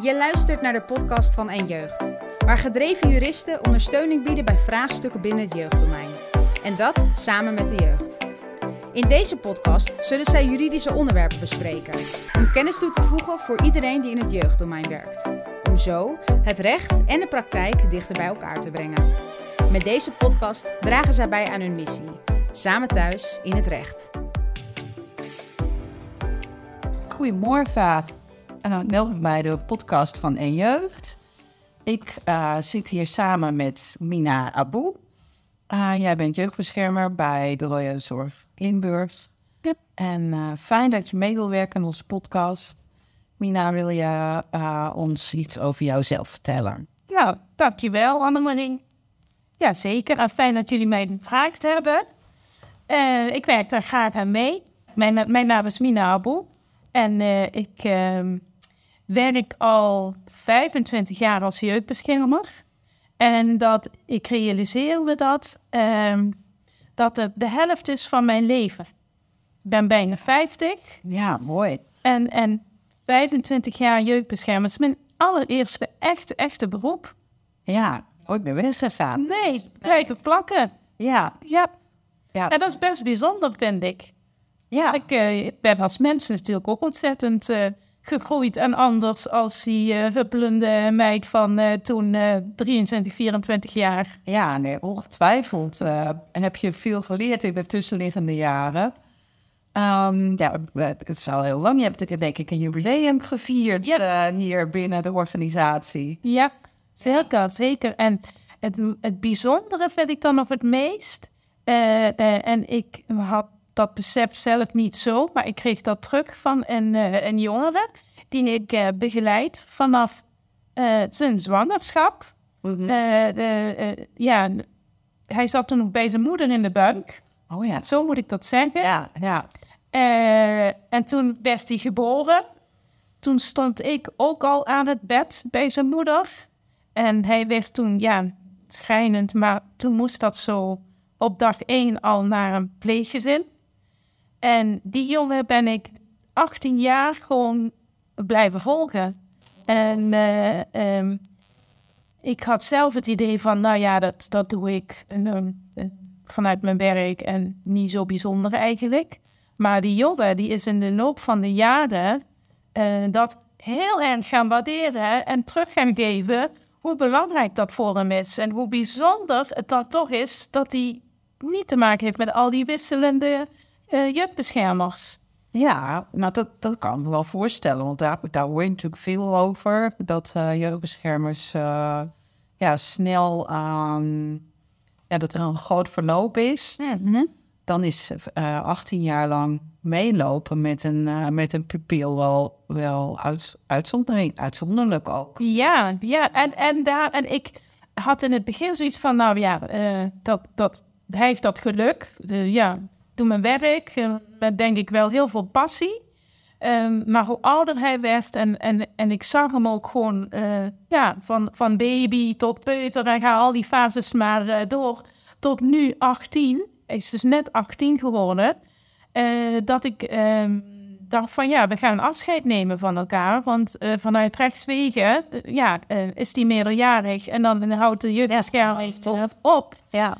Je luistert naar de podcast van En Jeugd, waar gedreven juristen ondersteuning bieden bij vraagstukken binnen het jeugddomein. En dat samen met de jeugd. In deze podcast zullen zij juridische onderwerpen bespreken, om kennis toe te voegen voor iedereen die in het jeugddomein werkt. Om zo het recht en de praktijk dichter bij elkaar te brengen. Met deze podcast dragen zij bij aan hun missie, samen thuis in het recht. Goedemorgen en welkom bij de podcast van En Jeugd. Ik uh, zit hier samen met Mina Abu. Uh, jij bent jeugdbeschermer bij de Royal Zorg Limburg. Yep. En uh, fijn dat je mee wil werken in onze podcast. Mina, wil je ons iets over jouzelf vertellen? Ja, dankjewel Annemarie. Ja, zeker. En fijn dat jullie mij gevraagd hebben. ik werk daar graag aan mee. Mijn, mijn naam is Mina Abu. En uh, ik uh, werk al 25 jaar als jeugdbeschermer. En dat ik realiseer me dat, uh, dat het de helft is van mijn leven. Ik ben bijna 50. Ja, mooi. En, en 25 jaar jeugdbeschermer is mijn allereerste echte, echte beroep. Ja, ooit meer weggegaan. Nee, blijven plakken. Ja. ja. Ja. En dat is best bijzonder, vind ik. Ja. Ik uh, ben als mens natuurlijk ook ontzettend uh, gegroeid en anders als die uh, huppelende meid van toen 23, 24 jaar. Ja, nee, ongetwijfeld. en heb je veel geleerd in de tussenliggende jaren? Um, ja, het is al heel lang. Je hebt denk ik een jubileum gevierd hier binnen de organisatie. Ja, zeker, zeker. En het, het bijzondere vind ik dan nog het meest. en ik had dat besef zelf niet zo, maar ik kreeg dat terug van een, uh, een jongere die ik uh, begeleid vanaf uh, zijn zwangerschap. Mm -hmm. ja, hij zat toen nog bij zijn moeder in de buik. Oh ja. Zo moet ik dat zeggen. Ja, ja. en toen werd hij geboren. Toen stond ik ook al aan het bed bij zijn moeder. En hij werd toen, ja, schijnend, maar toen moest dat zo op dag één al naar een pleeggezin. En die jongen ben ik 18 jaar gewoon blijven volgen. En uh, um, ik had zelf het idee van, nou ja, dat, dat doe ik um, vanuit mijn werk en niet zo bijzonder eigenlijk. Maar die jongen, die is in de loop van de jaren uh, dat heel erg gaan waarderen en terug gaan geven hoe belangrijk dat voor hem is. En hoe bijzonder het dan toch is dat hij niet te maken heeft met al die wisselende uh, jeugdbeschermers. Ja, nou dat, dat kan ik me wel voorstellen, want daar, daar hoor je natuurlijk veel over. Dat uh, jeugdbeschermers uh, ja, snel aan, ja, dat er een groot verloop is. Mm -hmm. Dan is 18 jaar lang meelopen met een, met een pupil wel, wel uit, uitzondering, uitzonderlijk ook. Ja, ja en, en, daar, en ik had in het begin zoiets van, nou ja, dat, dat, hij heeft dat geluk. ja, doe mijn werk uh, met denk ik wel heel veel passie. Um, maar hoe ouder hij werd en, en, en ik zag hem ook gewoon uh, ja, van, van baby tot peuter en ga al die fases maar uh, door tot nu 18. Hij is dus net 18 geworden. dat ik um, dacht van ja, we gaan afscheid nemen van elkaar. Want vanuit rechtswegen ja, is hij meerderjarig en dan houdt de jeugdbescherming ja, op. Ja.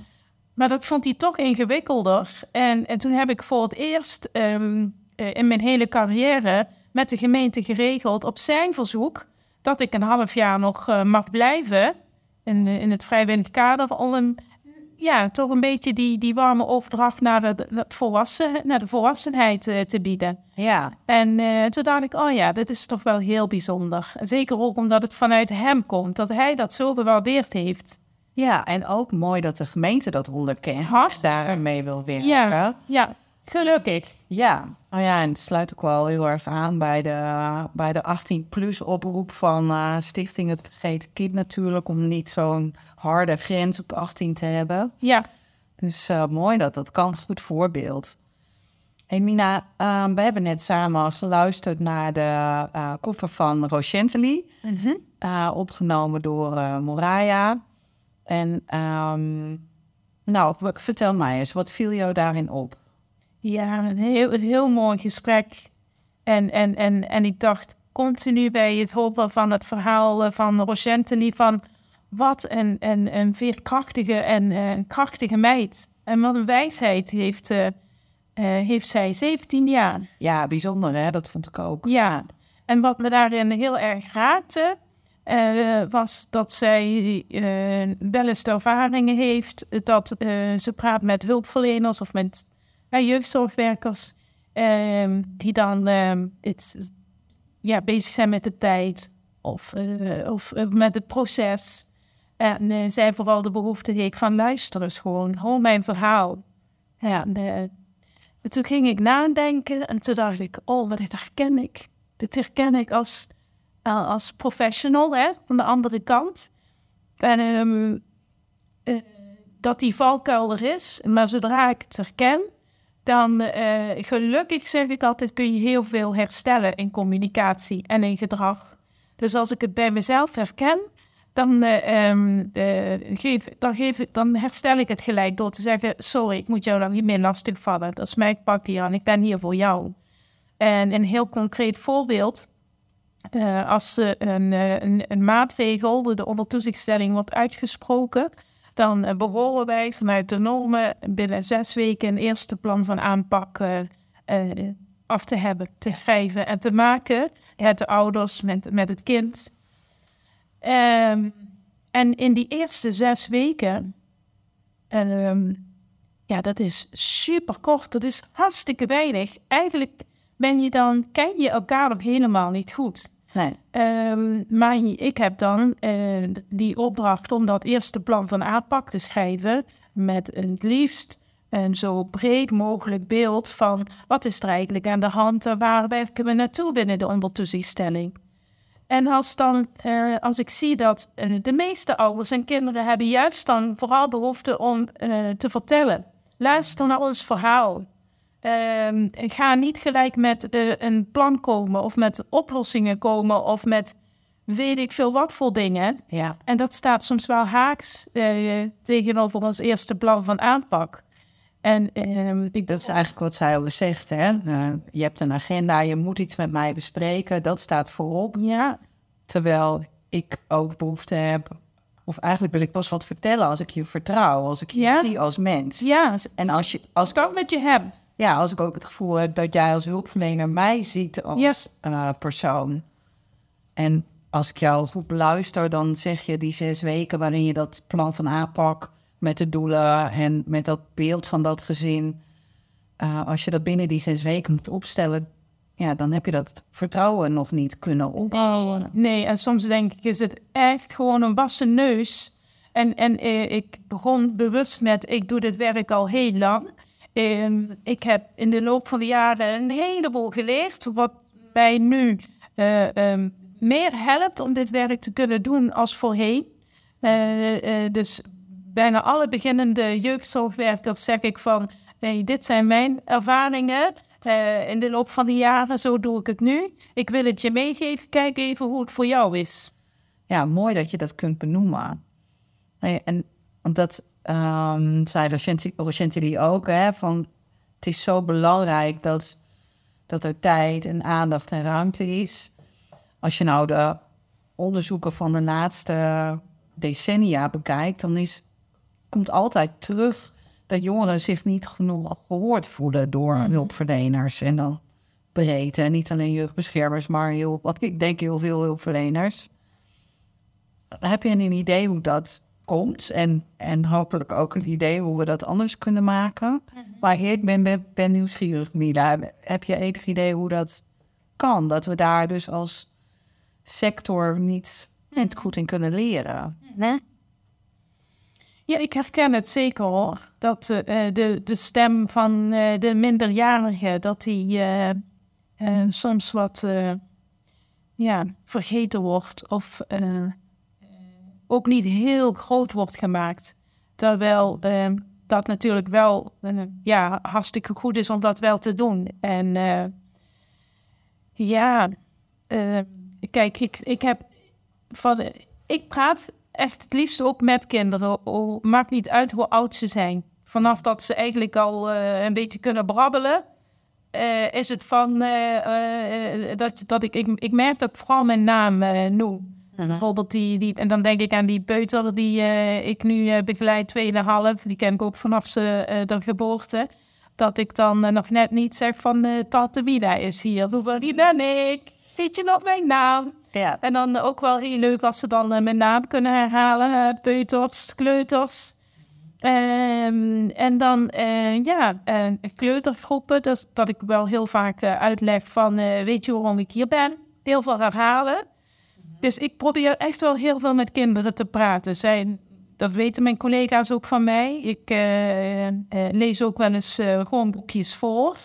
Maar dat vond hij toch ingewikkelder. En, en toen heb ik voor het eerst um, in mijn hele carrière met de gemeente geregeld op zijn verzoek dat ik een half jaar nog uh, mag blijven in, in het vrijwillig kader om hem ja, toch een beetje die, die warme overdracht naar de, volwassen, naar de volwassenheid uh, te bieden. Ja. En uh, toen dacht ik, oh ja, dit is toch wel heel bijzonder. Zeker ook omdat het vanuit hem komt, dat hij dat zo gewaardeerd heeft. Ja, en ook mooi dat de gemeente dat onderkent. Hart daarmee wil werken. Ja, ja, gelukkig. Ja, nou ja, en het sluit ook wel heel erg aan bij de, bij de 18-plus oproep van uh, Stichting Het Vergeten Kind natuurlijk... om niet zo'n harde grens op 18 te hebben. Ja. Dus uh, mooi dat dat kan, goed voorbeeld. Hey Mina, uh, we hebben net samen geluisterd naar de koffer van Rochentely. Mm -hmm. opgenomen door Moraya. En um, nou, vertel mij eens, wat viel jou daarin op? Ja, een heel, een heel mooi gesprek. En, en, en, en ik dacht, continu bij het horen van het verhaal eh, van Rogentely van wat een, een, een veerkrachtige en een krachtige meid. En wat een wijsheid heeft, uh, heeft zij, 17 jaar. Ja, bijzonder hè, dat vond ik ook. Ja, en wat me daarin heel erg raakte, uh, was dat zij wel eens ervaringen heeft dat ze praat met hulpverleners of met jeugdzorgwerkers, ehm, die dan ehm, het, ja, bezig zijn met de tijd of, of met het proces. En zij vooral de behoefte heeft van luisteren gewoon, hoor mijn verhaal. Ja, en, toen ging ik nadenken en toen dacht ik, oh, wat herken ik. Dit herken ik als, als professional, hè, van de andere kant. En um, uh, dat die valkuil er is, maar zodra ik het herken, dan gelukkig zeg ik altijd, kun je heel veel herstellen in communicatie en in gedrag. Dus als ik het bij mezelf herken, dan, uh, geef, dan, geef, dan herstel ik het gelijk door te zeggen: Sorry, ik moet jou dan niet meer lastig vallen. Dat is mijn pakje aan, ik ben hier voor jou. En een heel concreet voorbeeld: uh, als een, een, een, maatregel, de ondertoezichtstelling, wordt uitgesproken, dan behoren wij vanuit de normen binnen zes weken een eerste plan van aanpak af te hebben, te schrijven en te maken. met de ouders, met, met het kind. Um, en in die eerste zes weken, en, um, ja, dat is super kort, dat is hartstikke weinig. Eigenlijk ben je dan, ken je elkaar nog helemaal niet goed. Nee. Um, maar ik heb dan uh, die opdracht om dat eerste plan van aanpak te schrijven met het liefst een zo breed mogelijk beeld van wat is er eigenlijk aan de hand en waar werken we naartoe binnen de ondertoezichtstelling. En als, dan, uh, als ik zie dat uh, de meeste ouders en kinderen hebben juist dan vooral behoefte om te vertellen. Luister naar ons verhaal. Ehm, ga niet gelijk met een plan komen of met oplossingen komen of met weet ik veel wat voor dingen. Ja. En dat staat soms wel haaks tegenover ons eerste plan van aanpak. En, ehm, ik... Dat is eigenlijk wat zij ook zegt. Hè? Uh, je hebt een agenda, je moet iets met mij bespreken. Dat staat voorop. Ja. Terwijl ik ook behoefte heb. Of eigenlijk wil ik pas wat vertellen als ik je vertrouw. Als ik je ja. zie als mens. Ja. En als je. Als ik ook met je heb. Ja, als ik ook het gevoel heb dat jij als hulpverlener mij ziet als yes. uh, persoon. En als ik jou goed beluister, dan zeg je die zes weken waarin je dat plan van aanpak met de doelen en met dat beeld van dat gezin. Uh, als je dat binnen die zes weken moet opstellen, ja, dan heb je dat vertrouwen nog niet kunnen opbouwen. Nee, en soms denk ik, is het echt gewoon een wassen neus. En, en eh, ik begon bewust met, ik doe dit werk al heel lang. Eh, ik heb in de loop van de jaren een heleboel geleerd, wat mij nu uh, um, meer helpt om dit werk te kunnen doen als voorheen. dus bijna alle beginnende jeugdzorgwerkers zeg ik van, hey, dit zijn mijn ervaringen in de loop van de jaren, zo doe ik het nu. Ik wil het je meegeven, kijk even hoe het voor jou is. Ja, mooi dat je dat kunt benoemen. En want dat um, zei Rochentie ook, hè, van het is zo belangrijk dat, dat er tijd en aandacht en ruimte is. Als je nou de onderzoeken van de laatste decennia bekijkt, dan is komt altijd terug dat jongeren zich niet genoeg gehoord voelen door mhm. hulpverleners. En dan breed, en niet alleen jeugdbeschermers, maar heel, wat ik denk heel veel hulpverleners. Heb je een idee hoe dat komt? En, en hopelijk ook een idee hoe we dat anders kunnen maken. Mhm. Maar ik ben, ben, ben nieuwsgierig, Mila. Heb je enig idee hoe dat kan? Dat we daar dus als sector niet, niet goed in kunnen leren? Nee. Ja, ik herken het zeker hoor. Dat uh, de, de stem van uh, de minderjarigen, dat die uh, soms wat ja, vergeten wordt of ook niet heel groot wordt gemaakt. Terwijl dat natuurlijk wel ja, hartstikke goed is om dat wel te doen. En ja, kijk, ik, ik heb van. Ik praat echt het liefst ook met kinderen. Maakt niet uit hoe oud ze zijn. Vanaf dat ze eigenlijk al uh, een beetje kunnen brabbelen, eh, is het van eh, eh, dat, dat ik, ik, merk dat ik vooral mijn naam eh, Bijvoorbeeld die, die, en dan denk ik aan die peuter die eh, ik nu eh, begeleid, tweeënhalf. Die ken ik ook vanaf ze, eh, de geboorte. Dat ik dan nog net niet zeg van tante Vida is hier. Wie ben ik? Weet je nog mijn naam? Ja. En dan ook wel heel leuk als ze dan mijn naam kunnen herhalen. peuters, kleuters. Ehm, en dan, ja, eh, kleutergroepen. Dus dat ik wel heel vaak uitleg van, weet je waarom ik hier ben? Heel veel herhalen. Dus ik probeer echt wel heel veel met kinderen te praten. Zij, dat weten mijn collega's ook van mij. Ik eh, eh, lees ook wel eens eh, gewoon boekjes voor.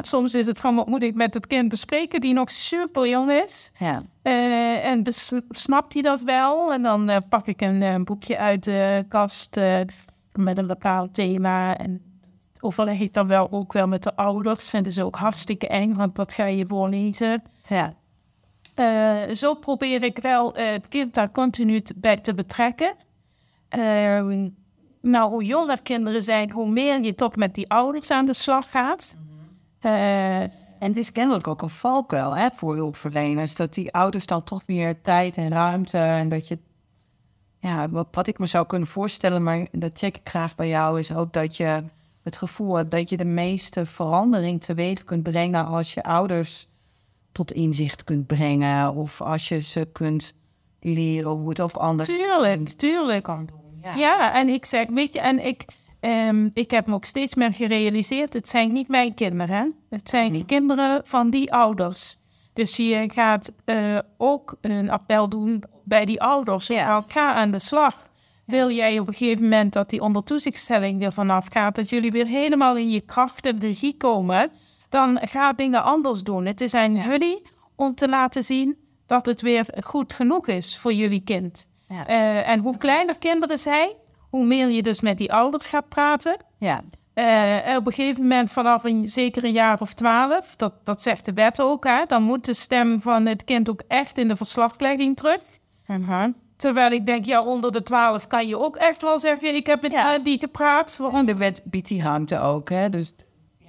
Soms is het van, wat moet ik met het kind bespreken die nog super jong is. Ja. En snapt hij dat wel? En dan pak ik een boekje uit de kast met een bepaald thema. En overleg ik dan wel ook wel met de ouders. En dat is ook hartstikke eng, want wat ga je voorlezen? Ja. Eh, zo probeer ik wel eh, het kind daar continu bij te betrekken. Eh, nou, hoe jonger kinderen zijn, hoe meer je toch met die ouders aan de slag gaat. Eh, En het is kennelijk ook een valkuil hè, voor hulpverleners. Dat die ouders dan toch meer tijd en ruimte. En dat je. Ja, wat, wat ik me zou kunnen voorstellen, maar dat check ik graag bij jou, is ook dat je het gevoel hebt dat je de meeste verandering teweeg kunt brengen als je ouders tot inzicht kunt brengen. Of als je ze kunt leren hoe het ook anders tuurlijk, tuurlijk. kan doen. Ja. Ja, en ik zeg, weet je, en ik, ehm, ik heb me ook steeds meer gerealiseerd, het zijn niet mijn kinderen, het zijn de kinderen van die ouders. Dus je gaat eh, ook een appel doen bij die ouders. Ja. Ga aan de slag. Wil jij op een gegeven moment dat die onder toezichtstelling er vanaf gaat, dat jullie weer helemaal in je kracht en regie komen, dan ga dingen anders doen. Het is aan jullie om te laten zien dat het weer goed genoeg is voor jullie kind. Ja. Eh, en hoe kleiner kinderen zijn, hoe meer je dus met die ouders gaat praten. Ja. Eh, op een gegeven moment, vanaf een zeker een jaar of twaalf, dat, dat zegt de wet ook, hè, dan moet de stem van het kind ook echt in de verslaglegging terug. Terwijl ik denk, ja, onder de twaalf kan je ook echt wel zeggen, ik heb met Ja. die gepraat. En de wet biedt die ruimte ook. Hè? Dus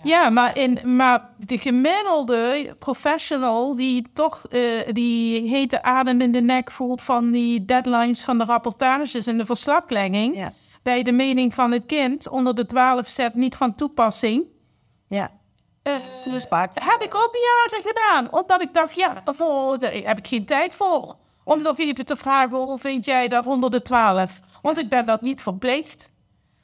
Ja, maar, in, maar de gemiddelde professional die toch eh, die hete adem in de nek voelt van die deadlines van de rapportages en de verslaglegging, ja. bij de mening van het kind onder de 12 zet niet van toepassing. Ja. Eh, Dus vaak. heb ik ook jaren gedaan, omdat ik dacht, ja, oh, daar heb ik geen tijd voor. Om nog even te vragen, hoe vind jij dat onder de 12? Want ik ben dat niet verplicht.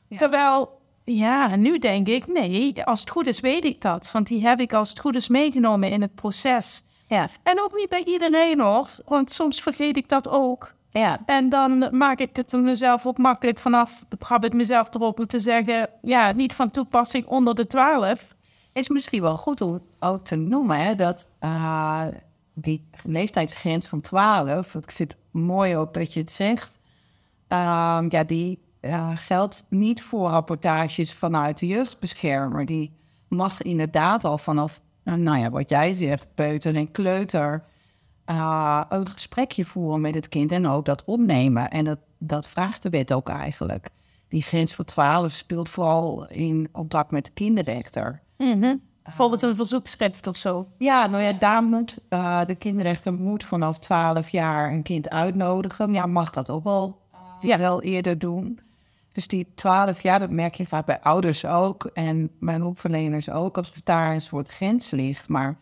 Ja. Terwijl, ja, nu denk ik, nee, als het goed is weet ik dat. Want die heb ik als het goed is meegenomen in het proces. Ja. En ook niet bij iedereen hoor, want soms vergeet ik dat ook. Ja. En dan maak ik het mezelf ook makkelijk vanaf, betrap ik mezelf erop om te zeggen, ja, niet van toepassing onder de 12. is misschien wel goed om ook te noemen hè, dat eh, die leeftijdsgrens van 12, ik vind het mooi ook dat je het zegt, ehm, ja, die eh, geldt niet voor rapportages vanuit de jeugdbeschermer. Die mag inderdaad al vanaf, eh, nou ja, wat jij zegt, peuter en kleuter, eh, een gesprekje voeren met het kind en ook dat opnemen. En dat, dat vraagt de wet ook eigenlijk. Die grens van 12 speelt vooral in contact met de kinderrechter. Bijvoorbeeld een verzoekschrift of zo. Ja, nou ja, daar moet uh, de kinderrechter moet vanaf 12 jaar een kind uitnodigen, maar mag dat ook wel, Ja. wel eerder doen. Dus die 12 jaar, dat merk je vaak bij ouders ook en bij hulpverleners ook, alsof daar een soort grens ligt. Maar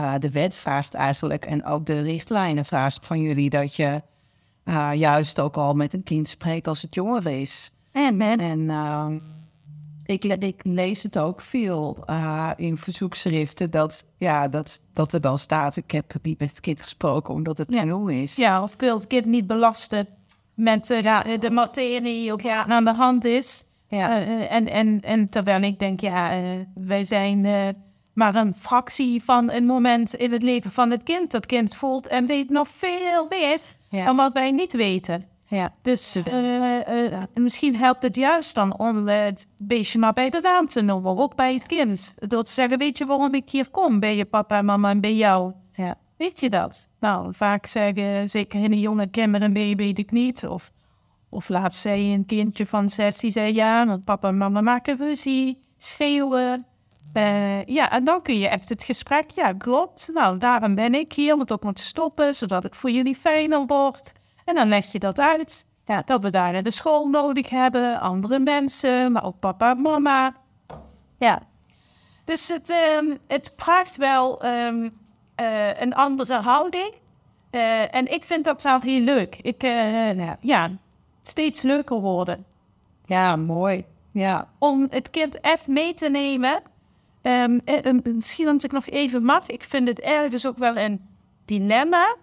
uh, de wet vraagt eigenlijk, en ook de richtlijnen vraagt van jullie, dat je uh, juist ook al met een kind spreekt als het jonger is. En, en, En uh, ik, ik, lees het ook veel uh, in verzoekschriften dat, ja, dat, dat er dan staat: Ik heb niet met het kind gesproken omdat het Ja. jong is. ja, of ik wil het kind niet belasten met eh, Ja. de materie of Ja. aan de hand is. Ja. Eh, en, en, en terwijl ik denk, ja, eh, wij zijn eh, maar een fractie van een moment in het leven van het kind. Dat kind voelt en weet nog veel meer dan wat wij niet weten. ja. Dus eh, eh, misschien helpt het juist dan om eh, het beestje maar bij de naam te noemen, ook bij het kind. Door te zeggen, weet je waarom ik hier kom, bij je papa en mama en bij jou? Weet je dat? Nou, vaak zeggen zeker hele jonge kinderen, nee, weet ik niet. Of, of laatst zei een kindje van zes, die zei ja, want papa en mama maken ruzie, schreeuwen. Eh, ja, en dan kun je echt het gesprek, ja, klopt. Nou, daarom ben ik hier, want dat moet stoppen, zodat het voor jullie fijner wordt. En dan leg je dat uit. Ja, dat we daar de school nodig hebben, andere mensen, maar ook papa en mama. Ja. Dus het, ehm, het vraagt wel ehm, eh, een andere houding. Eh, en ik vind dat zelf heel leuk. Ik, uh, ja, steeds leuker worden. Ja, mooi. Ja. Om het kind echt mee te nemen. Um, misschien als ik nog even mag. Ik vind het ergens ook wel een dilemma.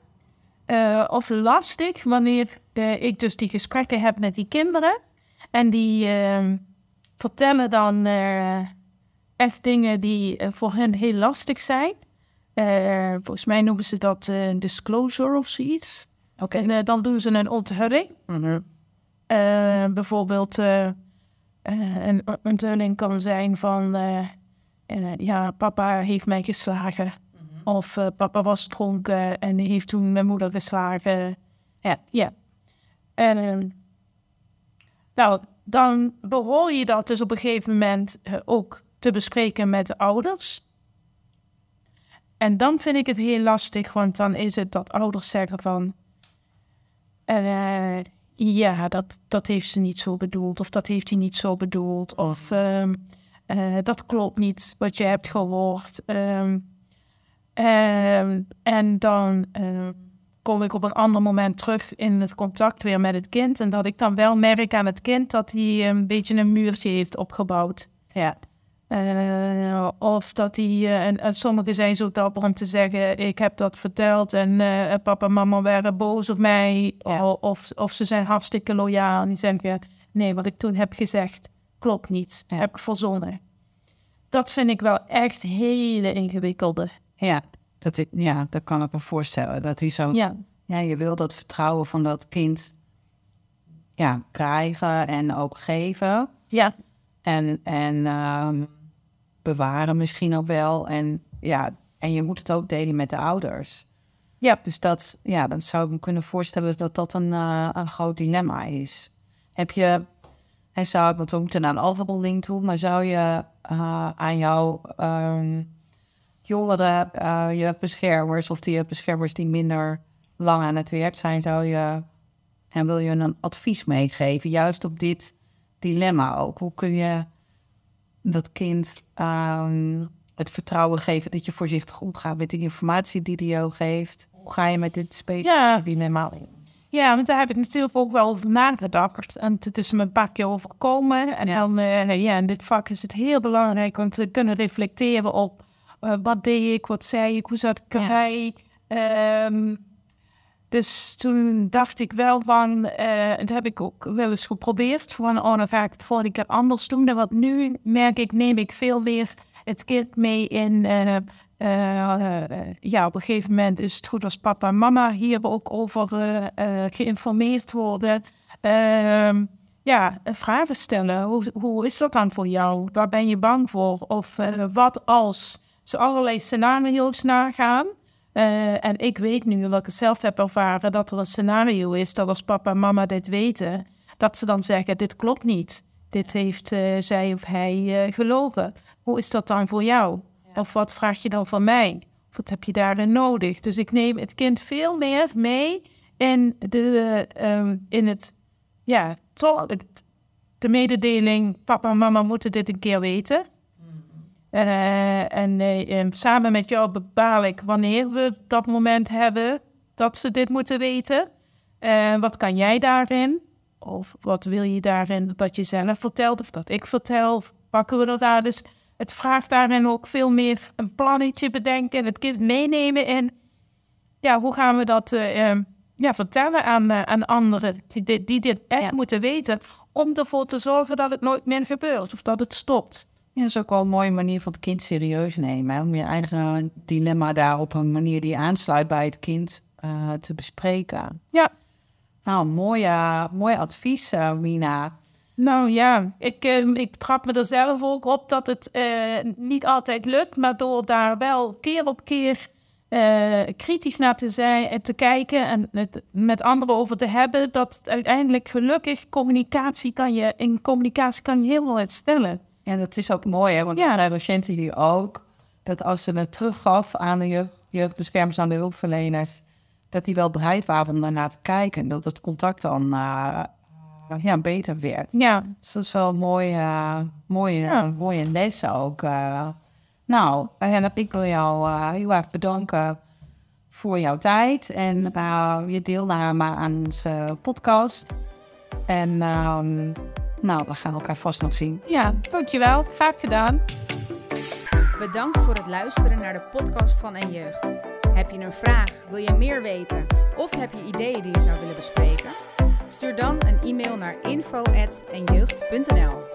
Of lastig wanneer ik dus die gesprekken heb met die kinderen. En die ehm, vertellen dan echt dingen die voor hen heel lastig zijn. Uh, volgens mij noemen ze dat uh, disclosure of zoiets. Oké. En uh, dan doen ze een onthulling. Mm bijvoorbeeld, een onthulling kan zijn van... ja, papa heeft mij geslagen. -hmm. Of papa was dronken en heeft toen mijn moeder geslagen. Ja. ja. En ehm, nou, dan behoor je dat dus op een gegeven moment ook te bespreken met de ouders... En dan vind ik het heel lastig, want dan is het dat ouders zeggen van... Uh, ja, dat, dat heeft ze niet zo bedoeld. Of dat heeft hij niet zo bedoeld. Of um, uh, dat klopt niet wat je hebt gehoord. Um, um, en dan kom ik op een ander moment terug in het contact weer met het kind. En dat ik dan wel merk aan het kind dat hij een beetje een muurtje heeft opgebouwd. Ja. Uh, of dat hij, uh, en, en, sommigen zijn zo dapper om te zeggen: Ik heb dat verteld en uh, papa en mama waren boos op mij. Ja. Of, of ze zijn hartstikke loyaal en die zeggen: Nee, wat ik toen heb gezegd klopt niet. Ja. Heb ik verzonnen. Dat vind ik wel echt hele ingewikkelde. Ja, dat, ik, ja, dat kan ik me voorstellen. Dat hij zo. Ja. ja, je wil dat vertrouwen van dat kind ja, krijgen en ook geven. Ja. En, en um, bewaren misschien ook wel. En ja, en je moet het ook delen met de ouders. Ja. Dus dat, ja, dan zou ik me kunnen voorstellen dat dat een, uh, een groot dilemma is. Heb je, hij zou, want we moeten naar een alfabelling toe, maar zou je uh, aan jouw um, jongere uh, jeugdbeschermers of die jeugdbeschermers die minder lang aan het werk zijn, zou je, en wil je een advies meegeven, juist op dit dilemma ook? Hoe kun je dat kind um, het vertrouwen geven dat je voorzichtig omgaat met de informatie die die jou geeft? Hoe ga je met dit specifieke ja. in? Ja, want daar heb ik natuurlijk ook wel over nagedacht. En het is me een paar keer overkomen. En ja. dan, uh, ja, in dit vak is het heel belangrijk om te kunnen reflecteren op uh, wat deed ik, wat zei ik, hoe zat ik erbij. Ja. Um, dus toen dacht ik wel van, uh, dat heb ik ook wel eens geprobeerd, van oh, dan ga ik het volgende keer anders doen. Want nu merk ik, neem ik veel meer het kind mee in, uh, uh, ja, op een gegeven moment is het goed als papa en mama hier ook over geïnformeerd worden. Ehm, ja, vragen stellen. Hoe, hoe is dat dan voor jou? Waar ben je bang voor? Of wat als ze allerlei scenario's nagaan? Uh, en ik weet nu, dat ik het zelf heb ervaren, dat er een scenario is dat als papa en mama dit weten, dat ze dan zeggen: Dit klopt niet. Dit heeft uh, zij of hij uh, gelogen. Hoe is dat dan voor jou? Ja. Of wat vraag je dan van mij? Wat heb je daarin nodig? Dus ik neem het kind veel meer mee in, de, um, in het, ja, de mededeling: papa en mama moeten dit een keer weten. Uh, en uh, samen met jou bepaal ik wanneer we dat moment hebben dat ze dit moeten weten. Uh, wat kan jij daarin? Of wat wil je daarin dat je zelf vertelt of dat ik vertel? pakken we dat aan? Dus het vraagt daarin ook veel meer een plannetje bedenken en het kind meenemen in... Ja, hoe gaan we dat ehm, ja, vertellen aan, aan anderen die dit, die dit echt ja. moeten weten... om ervoor te zorgen dat het nooit meer gebeurt of dat het stopt. Ja, dat is ook wel een mooie manier van het kind serieus nemen. Om je eigen dilemma daar op een manier die aansluit bij het kind uh, te bespreken. Ja. Nou, mooi, uh, mooi advies, uh, Mina. Nou ja, ik, ik trap me er zelf ook op dat het niet altijd lukt. Maar door daar wel keer op keer kritisch naar te zijn en te kijken en het met anderen over te hebben, dat uiteindelijk gelukkig communicatie kan je, in communicatie kan je heel veel herstellen. En dat is ook mooi, hè? Want Ja. zijn docenten die ook... dat als ze het teruggaf aan de jeugd, jeugdbeschermers, aan de hulpverleners... dat die wel bereid waren om daarna te kijken. Dat het contact dan eh, ja, beter werd. Ja, Dus dat is wel een mooie, eh, mooie, Ja. mooie les ook. eh. nou, en ik wil jou eh, heel erg bedanken voor jouw tijd en eh, je deelname aan onze podcast. En ehm, nou, we gaan elkaar vast nog zien. ja, dankjewel. Graag gedaan. Bedankt voor het luisteren naar de podcast van En Jeugd. Heb je een vraag, wil je meer weten of heb je ideeën die je zou willen bespreken? Stuur dan een e-mail naar info.enjeugd.nl